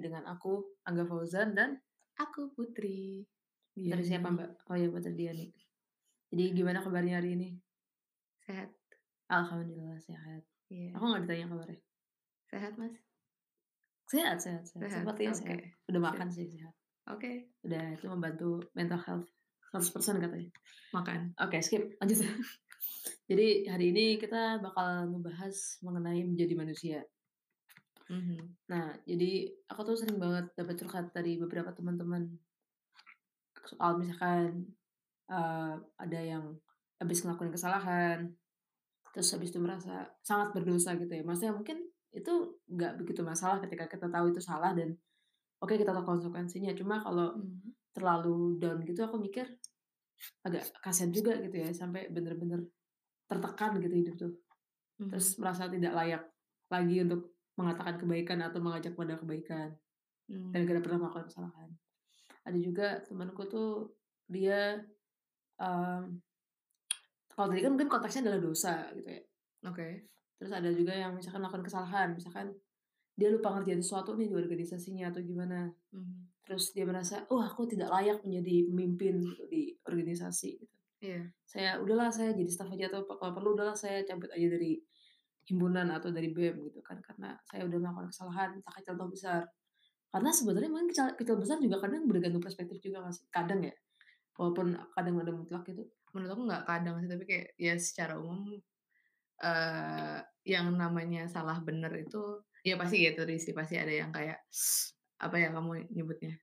dengan aku Angga Fauzan dan Aku Putri. dari siapa Diani. Mbak? Oh iya Putri Diani. Jadi gimana kabarnya hari ini? Sehat. Alhamdulillah sehat. Iya. Aku nggak ditanya kabarnya. Sehat, Mas? Sehat, sehat, sehat. Sehat, Sepertinya oke. sehat. Udah makan sih sehat. Oke. Udah itu membantu mental health 100% katanya. Makan. Oke, skip. Lanjut. Jadi hari ini kita bakal ngebahas mengenai menjadi manusia. Mhm. Nah, jadi aku tuh sering banget dapat curhat dari beberapa teman-teman soal misalkan eh, ada yang habis ngelakuin kesalahan, terus habis itu merasa sangat berdosa gitu ya. Maksudnya mungkin itu nggak begitu masalah ketika kita tahu itu salah dan oke kita tahu konsekuensinya. Cuma kalau Mhm. terlalu down gitu aku mikir agak kasihan juga gitu ya sampai bener-bener tertekan gitu hidup tuh. Mhm. Terus merasa tidak layak lagi untuk mengatakan kebaikan atau mengajak pada kebaikan Mhm. gara-gara pernah melakukan kesalahan. Ada juga temanku tuh dia em, kalau tadi kan mungkin konteksnya adalah dosa gitu ya. Oke. Terus ada juga yang misalkan melakukan kesalahan, misalkan dia lupa ngerjain sesuatu nih di organisasinya atau gimana. Mhm. Terus dia merasa, "Oh, aku tidak layak menjadi pemimpin gitu di organisasi." gitu. Iya. Saya udahlah saya jadi staf aja atau kalau perlu udahlah saya cabut aja dari himpunan atau dari BEM gitu kan karena saya udah melakukan kesalahan entah kecil atau besar. Karena sebenarnya mungkin kecil, kecil besar juga kadang bergantung perspektif juga sih? Kadang ya. Walaupun kadang ada mutlak gitu. Menurut aku nggak kadang sih, tapi kayak ya secara umum eh yang namanya salah bener itu ya pasti gitu sih pasti ada yang kayak apa ya kamu nyebutnya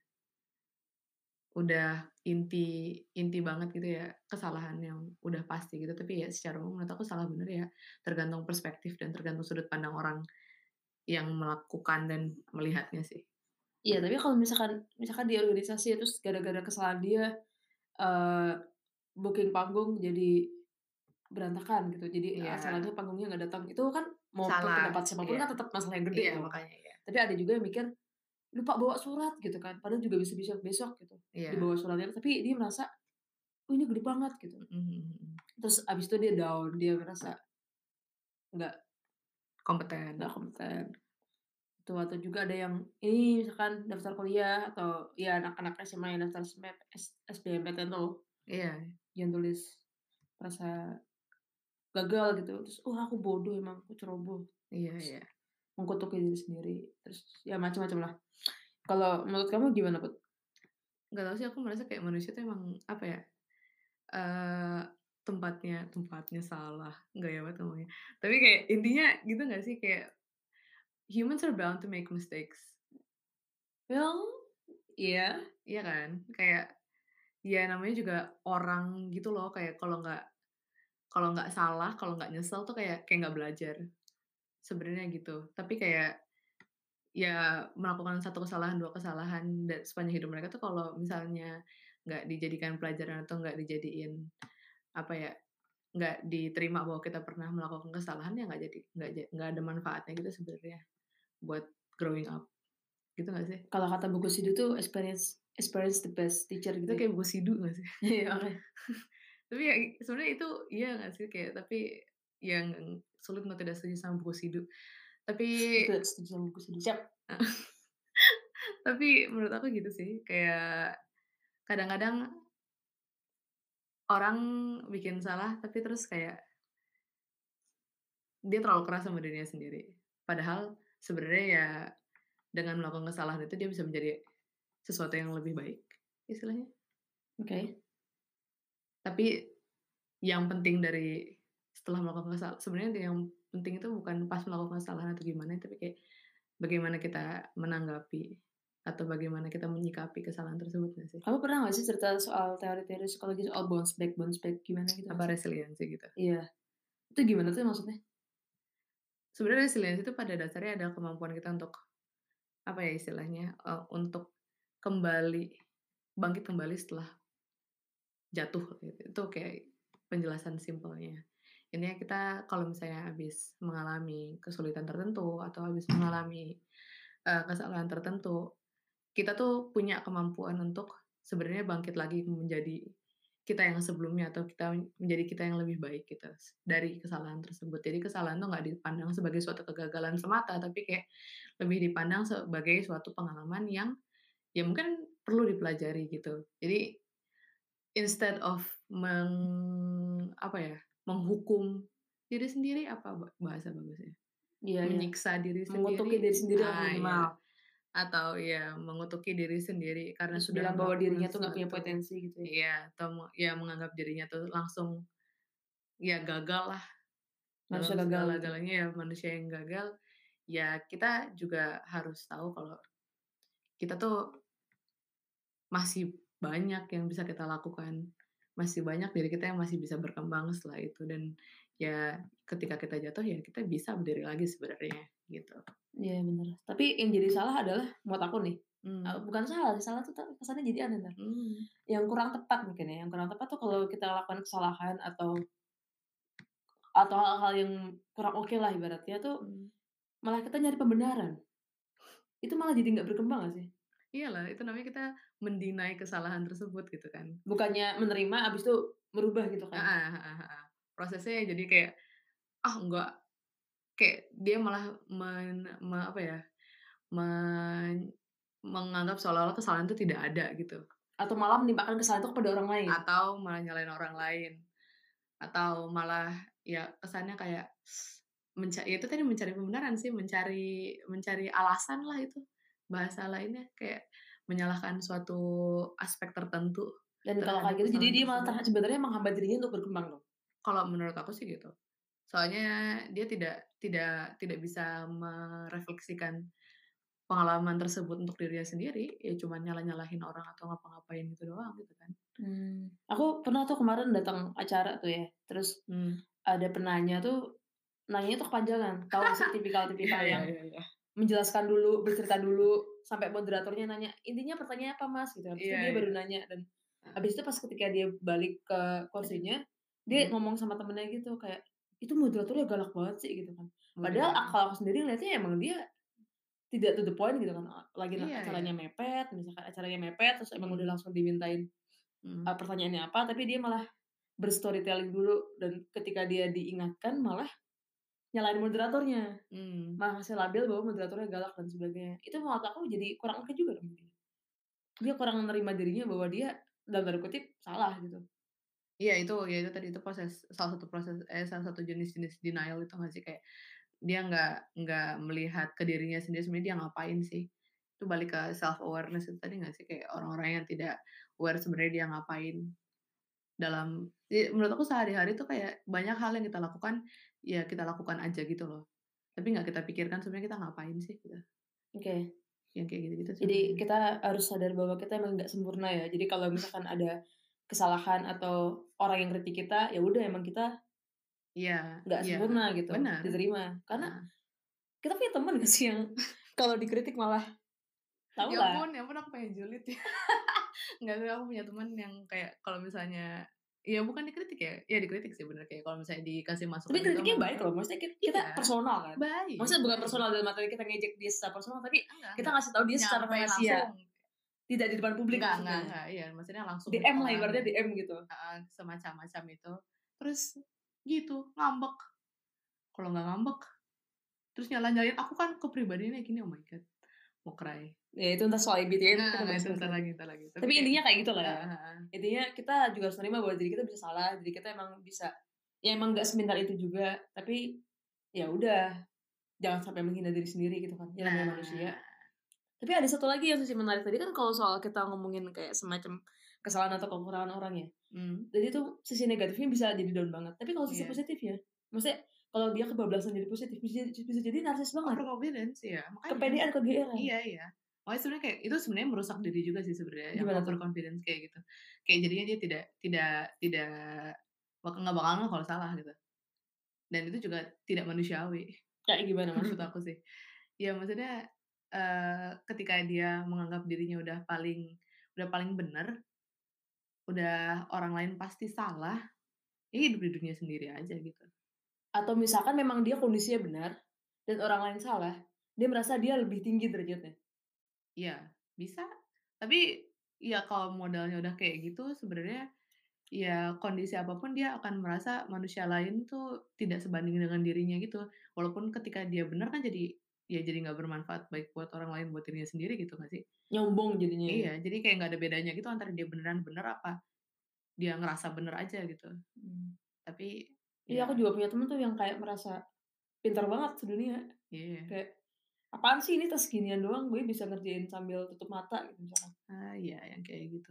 udah inti inti banget gitu ya kesalahan yang udah pasti gitu tapi ya secara umum menurut aku salah bener ya tergantung perspektif dan tergantung sudut pandang orang yang melakukan dan melihatnya sih Iya, tapi kalau misalkan misalkan di organisasi terus gara-gara kesalahan dia eh booking panggung jadi berantakan gitu. Jadi Iya. acaranya panggungnya nggak datang. Itu kan mau Salah, pendapat siapa pun iya. kan tetap masalah yang gede iya tuh. makanya ya Tapi ada juga yang mikir lupa bawa surat gitu kan. Padahal juga bisa besok besok gitu. iya Dibawa suratnya tapi dia merasa oh ini gede banget gitu. Mhm. Terus abis itu dia down, dia merasa nggak kompeten nggak kompeten. Tuh atau juga ada yang ini misalkan daftar kuliah atau ya anak-anak SMA yang daftar SBMPTN tuh iya yang tulis merasa gagal gitu. Terus oh aku bodoh emang aku ceroboh. iya iya Mengkutuki diri sendiri. Terus ya macam-macam lah. Kalau menurut kamu gimana, Put? nggak tahu sih aku merasa kayak manusia tuh emang apa ya eh tempatnya tempatnya salah nggak ya banget ngomongnya tapi kayak intinya gitu nggak sih kayak humans are bound to make mistakes Well, iya. iya kan kayak ya namanya juga orang gitu loh kayak kalau nggak kalau nggak salah kalau nggak nyesel tuh kayak kayak nggak belajar sebenarnya gitu tapi kayak ya melakukan satu kesalahan dua kesalahan dan sepanjang hidup mereka tuh kalau misalnya nggak dijadikan pelajaran atau nggak dijadiin apa ya nggak diterima bahwa kita pernah melakukan kesalahan ya nggak jadi nggak nggak ada manfaatnya gitu sebenarnya buat growing up gitu nggak sih Kalau kata buku Sidu tuh experience experience the best teacher gitu. itu kayak buku sidu nggak sih Iya, oke. tapi ya sebenarnya itu iya nggak sih kayak tapi yang sulit untuk tidak setuju sama buku sidu tapi Itu setuju sama buku Sidu. Siap. tapi menurut aku gitu sih kayak kadang-kadang orang bikin salah tapi terus kayak dia terlalu keras sama dirinya sendiri padahal sebenarnya ya dengan melakukan kesalahan itu dia bisa menjadi sesuatu yang lebih baik istilahnya Oke. tapi yang penting dari setelah melakukan kesalahan sebenarnya yang penting itu bukan pas melakukan kesalahan atau gimana tapi kayak bagaimana kita menanggapi atau bagaimana kita menyikapi kesalahan tersebut nggak sih Kamu pernah gak sih cerita soal teori-teori psikologi soal bounce back, bounce back gimana gitu? apa resiliensi gitu Iya. Itu gimana tuh maksudnya? sebenarnya resiliensi itu pada dasarnya adalah kemampuan kita untuk apa ya istilahnya eh, untuk kembali bangkit kembali setelah jatuh gitu. itu kayak penjelasan simpelnya ini kita kalau misalnya habis mengalami kesulitan tertentu atau habis mengalami eh, kesalahan tertentu kita tuh punya kemampuan untuk sebenarnya bangkit lagi menjadi kita yang sebelumnya atau kita menjadi kita yang lebih baik gitu dari kesalahan tersebut. Jadi kesalahan tuh nggak dipandang sebagai suatu kegagalan semata, tapi kayak lebih dipandang sebagai suatu pengalaman yang ya mungkin perlu dipelajari gitu. Jadi instead of meng apa ya, menghukum diri sendiri apa bahasa bagusnya? Iya iya. Menyiksa diri Mengutuki sendiri. diri sendiri Ah, minimal. iya. Atau ya mengutuki diri sendiri karena Terus sudah bilang bahwa dirinya tuh nggak punya potensi gitu ya. Iya, atau me ya menganggap dirinya tuh langsung ya gagal lah Manusia dalam gagal gitu. segala-galanya ya manusia yang gagal. Ya kita juga harus tahu kalau kita tuh masih banyak yang bisa kita lakukan. Masih banyak diri kita yang masih bisa berkembang setelah itu dan ya ketika kita jatuh ya kita bisa berdiri lagi sebenarnya gitu. Iya bener. Tapi yang jadi salah adalah menurut aku nih, Mmm. bukan salah salah tuh kesannya jadi aneh. Mmm. Yang kurang tepat mungkin ya, yang kurang tepat tuh kalau kita lakukan kesalahan atau atau hal-hal yang kurang oke lah ibaratnya tuh, Mmm. malah kita nyari pembenaran. Itu malah jadi nggak berkembang nggak sih? Iyalah, itu namanya kita men-deny kesalahan tersebut gitu kan. Bukannya menerima abis itu merubah gitu kan. Heeh heeh heeh. Prosesnya jadi kayak, ah enggak, kayak dia malah men me apa ya, men menganggap seolah-olah kesalahan itu tidak ada gitu. Atau malah menimpakan kesalahan itu kepada orang lain. Atau malah nyalahin orang lain. Atau malah ya kesannya kayak menca ya itu tadi mencari pembenaran sih, mencari mencari alasan lah itu, bahasa lainnya kayak menyalahkan suatu aspek tertentu Dan kalau kayak gitu jadi dia malah sebenarnya menghambat dirinya untuk berkembang dong. Kalau menurut aku sih gitu. Soalnya dia tidak tidak tidak bisa merefleksikan pengalaman tersebut untuk dirinya sendiri, ya cuman nyalah-nyalahin orang atau ngapa-ngapain gitu doang gitu kan. Mmm. Aku pernah tuh kemarin datang acara tuh ya, terus Mmm. ada penanya tuh, nanyanya tuh kepanjangan. Tahu sih Iya tipikal-tipikal iya yang iya iya. Menjelaskan dulu, bercerita dulu, sampai moderatornya nanya, "Intinya pertanyaannya apa Mas?" Gitu. Habis itu Iya dia baru iya. nanya dan habis itu pas ketika dia balik ke kursinya, dia Mhm. ngomong sama temennya gitu kayak, "Itu moderatornya galak banget sih," gitu kan. Padahal Waduh. kalau aku sendiri ngeliatnya emang dia tidak to the point gitu kan, lagi Iya acaranya iya. mepet, misalkan acaranya mepet, terus emang udah Mhm. langsung dimintain, Mhm. eee, pertanyaannya apa, tapi dia malah ber-storytelling dulu dan ketika dia diingatkan malah nyalahin moderatornya. Mmm. Malah ngasih label bahwa moderatornya galak dan sebagainya. Itu menurut aku jadi kurang oke juga dong. Dia kurang menerima dirinya bahwa dia dalam tanda kutip "salah" gitu. Iya itu, ya itu tadi, itu proses salah satu proses eh, salah satu jenis-jenis denial itu nggak sih? Kayak dia nggak nggak melihat ke dirinya sendiri sebenarnya dia ngapain sih. Itu balik ke self awareness itu tadi nggak sih? Kayak orang-orang yang tidak aware sebenarnya dia ngapain. Dalam ya menurut aku sehari-hari tuh kayak banyak hal yang kita lakukan, ya kita lakukan aja gitu loh. Tapi nggak kita pikirkan sebenarnya kita ngapain sih gitu. Oke. Yang kayak gitu-gitu Jadi sebenarnya. kita harus sadar bahwa kita emang nggak sempurna ya. Jadi kalau misalkan ada kesalahan atau orang yang kritik kita, ya udah emang kita Iya nggak iya, sempurna gitu, benar. diterima. Karena Heeh. kita punya temen nggak sih yang kalau dikritik malah tahu Ya lah. ampun ya ampun aku pengen julid ya. Nggak tahu aku punya teman yang kayak kalau misalnya ya bukan dikritik ya, ya dikritik sih bener kayak kalau misalnya dikasih masukan Tapi gitu kritiknya sama baik loh, maksudnya kit kita Iya, personal kan. baik Maksudnya bukan personal dalam arti kita ngejek dia secara personal, tapi Enggak kita enggak. ngasih tahu dia secara langsung. Tidak di depan publik Enggak enggak maksudnya. enggak, iya maksudnya langsung DM lah ibaratnya. DM gitu. Heeh, semacam-macam itu. Terus gitu, ngambek. Kalau nggak ngambek, terus nyala-nyalain aku kan kepribadiannya gini, oh my god, cry. Ya itu entar soal MBTI Nah, kita nah itu entar lagi entar lagi. Tapi Tapi intinya kayak gitu lah ya. heeh. Intinya kita juga harus menerima bahwa diri kita bisa salah, diri kita emang bisa ya emang nggak sepintar itu juga, tapi ya udah, jangan sampai menghina diri sendiri gitu kan, ya namanya manusia. Nah. Tapi ada satu lagi yang sisi menarik tadi kan kalau soal kita ngomongin kayak semacam kesalahan atau kekurangan orang ya. Mmm. Jadi tuh sisi negatifnya bisa jadi down banget. Tapi kalau sisi Iya. positifnya, maksudnya kalau dia kebablasan jadi positif, bisa bisa jadi narsis banget. Overconfidence ya, makanya. Kepedean, kegeeran. Iya iya. Makanya sebenarnya kayak itu sebenarnya merusak diri juga sih sebenarnya yang Gimana tuh? overconfidence kayak gitu. Kayak jadinya dia tidak tidak tidak bak nggak bakal kalau salah gitu. Dan itu juga tidak manusiawi. Kayak gimana maksudnya? aku sih. Ya maksudnya, eee, ketika dia menganggap dirinya udah paling udah paling bener udah orang lain pasti salah, ya hidup di dunia sendiri aja gitu. Atau misalkan memang dia kondisinya benar dan orang lain salah, dia merasa dia lebih tinggi derajatnya. Iya, bisa. Tapi ya kalau modalnya udah kayak gitu sebenarnya Ya, kondisi apa pun dia akan merasa manusia lain tuh tidak sebanding dengan dirinya gitu. Walaupun ketika dia benar kan jadi ya jadi nggak bermanfaat baik buat orang lain, buat dirinya sendiri gitu nggak sih? Nyombong jadinya ya? Iya, jadi kayak nggak ada bedanya gitu antara dia beneran bener apa dia ngerasa bener aja gitu. Mmm. Tapi Iya, aku ya juga punya temen tuh yang kayak merasa pintar banget sedunia. iya. Kayak, "Apaan sih ini tes seginian doang gue bisa ngerjain sambil tutup mata," gitu misalkan. Ah, iya yang kayak gitu.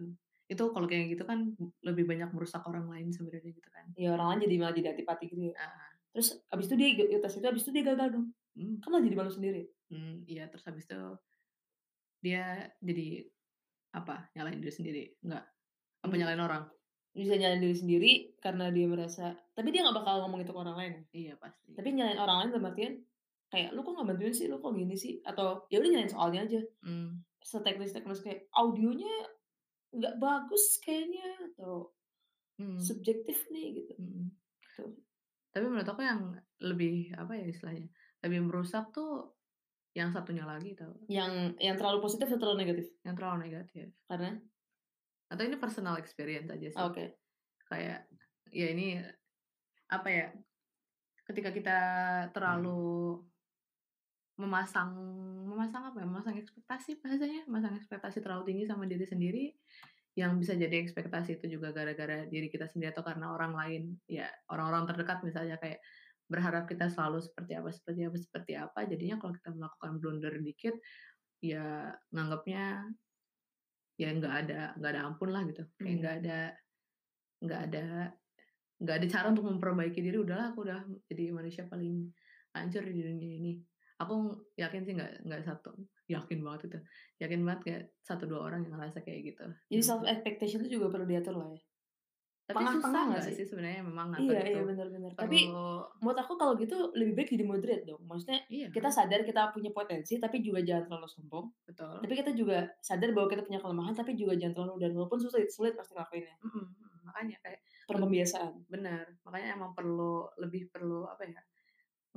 Itu kalau kayak gitu kan lebih banyak merusak orang lain sebenarnya gitu kan. Ya orang lain jadi malah jadi antipati gitu ya. Heeh, Terus abis itu dia ikut tes itu, abis itu dia gagal dong. mmm, Kan malah jadi malu sendiri. mmm, iya terus habis itu dia jadi apa, nyalahin diri sendiri? Enggak, apa Mmm, nyalahin orang? Bisa nyalahin diri sendiri karena dia merasa tapi dia nggak bakal ngomong itu ke orang lain ya. Iya pasti. Tapi nyalahin orang lain dalam artian, kayak, "Lu kok nggak bantuin sih? Lu kok gini sih?" Atau ya udah nyalahin soalnya aja. Mmm, Seteknis-teknis kayak, "Audionya nggak bagus kayaknya," atau mhm, "Subjektif nih," gitu. Gitu. Tapi menurut aku yang lebih, apa ya istilahnya, lebih merusak tuh yang satunya lagi tau, Yang yang terlalu positif atau terlalu negatif? yang terlalu negatif. Karena? Atau ini personal experience aja sih. Oke. Kayak, ya ini, apa ya, ketika kita terlalu memasang memasang apa ya, memasang ekspektasi bahasanya, memasang ekspektasi terlalu tinggi sama diri sendiri, yang bisa jadi ekspektasi itu juga gara-gara diri kita sendiri atau karena orang lain, ya orang-orang terdekat misalnya kayak berharap kita selalu seperti apa seperti apa seperti apa, jadinya kalau kita melakukan blunder dikit, ya nganggapnya ya nggak ada nggak ada ampun lah gitu, kayak Mmm. nggak ada nggak ada nggak ada cara untuk memperbaiki diri, udahlah aku udah jadi manusia paling hancur di dunia ini. Aku yakin sih nggak nggak satu yakin banget itu, yakin banget kayak satu 2 orang yang ngerasa kayak gitu. Jadi self expectation itu juga perlu diatur lah ya. Tapi susah nggak sih? sih sebenarnya memang Iya iya, itu? bener bener. Tapi Perlu menurut aku kalau gitu lebih baik jadi moderate dong. Maksudnya iya kita kan, sadar kita punya potensi, tapi juga jangan terlalu sombong. betul. Tapi kita juga sadar bahwa kita punya kelemahan, tapi juga jangan terlalu dan walaupun sulit, sulit pasti ngelakuinnya. Mhm mhm, makanya kayak Perlu pembiasaan. bener, makanya emang perlu lebih perlu apa ya,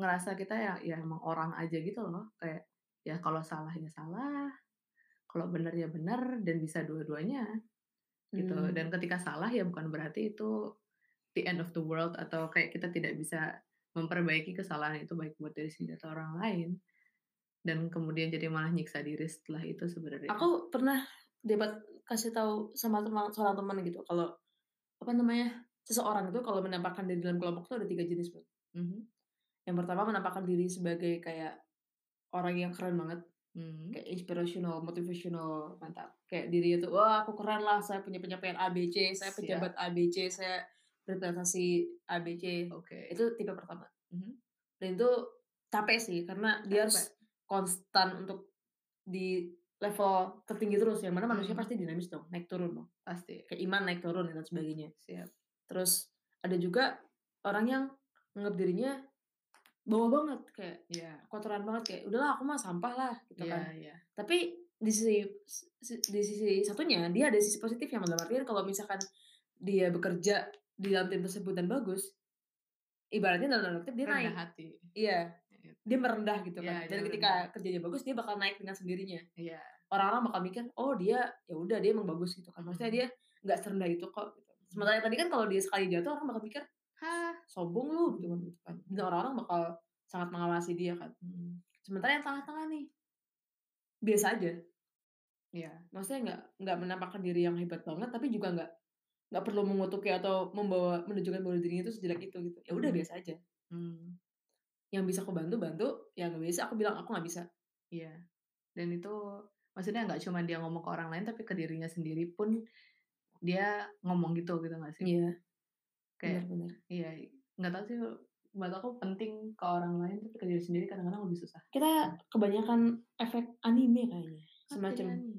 ngerasa kita ya ya emang orang aja gitu loh, kayak ya kalau salah ya salah, kalau bener ya bener, dan bisa dua-duanya gitu. Mmm, Dan ketika salah ya bukan berarti itu the end of the world atau kayak kita tidak bisa memperbaiki kesalahan itu baik buat diri sendiri atau orang lain, dan kemudian jadi malah nyiksa diri setelah itu sebenarnya. aku pernah dapat kasih tahu sama teman seorang teman gitu kalau, apa namanya, seseorang itu kalau menampakkan diri dalam kelompok tuh ada 3 jenis, Bro. Mhm, Yang pertama menampakkan diri sebagai kayak orang yang keren banget. Mhm, Kayak inspirational, motivational, mantap. Kayak dirinya tuh, "Wah aku keren lah, saya punya pencapaian A, B, C, saya pejabat A, B, C, saya berprestasi A, B, C." oke, Itu tipe pertama. mhm, Dan itu capek sih, karena dia capek, harus konstan untuk di level tertinggi terus, yang mana manusia mhm, pasti dinamis dong, naik turun dong. pasti, Kayak iman naik turun dan sebagainya. siap, Terus ada juga orang yang nganggap dirinya bawah banget, kayak iya, kotoran banget, kayak, "Udahlah aku mah sampah lah," gitu iya kan. iya, Tapi di sisi si di sisi satunya dia ada sisi positifnya, dalam artian kalau misalkan dia bekerja di dalam tim tersebut dan bagus, ibaratnya dalam tanda kutip dia rendah naik. hati, Iya, gitu, dia merendah gitu iya kan. dia Dan rendah, ketika kerjanya bagus dia bakal naik dengan sendirinya. iya, Orang-orang bakal mikir, "Oh dia, ya udah dia emang bagus," gitu kan. Maksudnya mhm, dia nggak serendah itu kok gitu. Sementara tadi kan kalau dia sekali jatuh orang bakal mikir, hah, "Sombong lu," gitu kan gitu kan. Dan orang-orang bakal sangat mengawasi dia kan. mhm, Sementara yang tengah-tengah nih, biasa aja. iya, Maksudnya nggak nggak menampakkan diri yang hebat banget, tapi juga nggak nggak perlu mengutuki atau membawa menunjukkan bahwa dirinya itu sejelek itu gitu. Ya udah mhm, biasa aja. mmm, Yang bisa aku bantu, bantu, yang nggak bisa aku bilang, "Aku nggak bisa." iya, dan itu maksudnya nggak cuma dia ngomong ke orang lain, tapi ke dirinya sendiri pun dia ngomong gitu, gitu nggak sih? Iya, Kayak bener. iya, nggak tahu sih, buat aku penting ke orang lain, tapi ke diri sendiri kadang-kadang lebih susah. Kita kebanyakan efek anime kayaknya, jadi semacam, anime?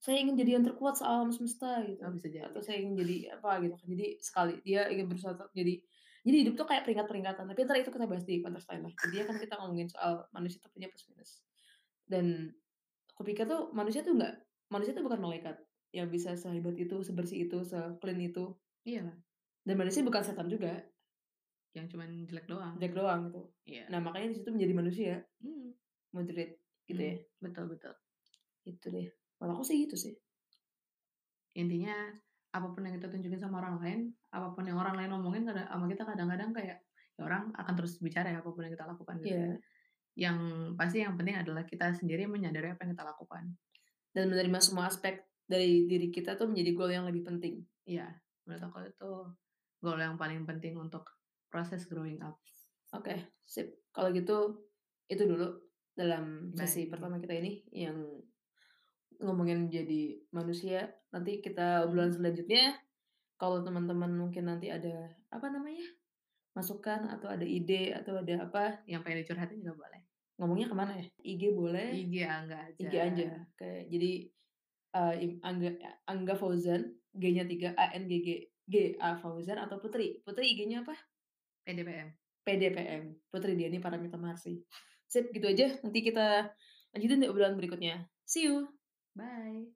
"Saya ingin jadi yang terkuat sealam semesta," gitu, Oh, bisa jadi atau, "Saya ingin jadi apa," gitu kan. Jadi sekali dia ingin berusaha jadi jadi hidup tuh kayak peringkat-peringkatan, tapi entar itu kita bahas di konteks lain lah. Intinya kan kita ngomongin soal manusia tuh punya plus minus. Dan aku pikir tuh manusia tuh nggak manusia tuh bukan malaikat yang bisa sehebat itu, sebersih itu, se-clean itu, Iya dan manusia bukan setan juga, yang cuman jelek doang. jelek doang gitu. Iya, Nah, makanya di situ menjadi manusia, mhm, moderate gitu ya, mmm, betul betul. gitu deh. Kalau aku sih gitu sih. Intinya apa pun yang kita tunjukin sama orang lain, apa pun yang orang lain omongin kada sama kita kadang-kadang kayak, ya orang akan terus bicara ya apa pun yang kita lakukan gitu ya. Iya. Yang pasti yang penting adalah kita sendiri menyadari apa yang kita lakukan. Dan menerima semua aspek dari diri kita tuh menjadi goal yang lebih penting. Iya, menurut aku itu goal yang paling penting untuk proses growing up. Oke, sip. Kalau gitu, itu dulu dalam sesi Baik. pertama kita ini yang ngomongin jadi manusia. Nanti kita obrolan selanjutnya, kalau teman-teman mungkin nanti ada, apa namanya, masukan atau ada ide atau ada apa, Yang pengen dicurhatin juga boleh. ngomongnya ke mana ya? IG boleh, IG Angga aja. IG aja. Kayak jadi, im Angga Angga Fauzan, G-nya 3, A-N-G-G G-A Fauzan atau Putri. Putri IG-nya apa? PDPM. PDPM, Putri Diani Paramita Marsih. Sip, gitu aja. Nanti kita lanjutin di obrolan berikutnya. See you. Bye.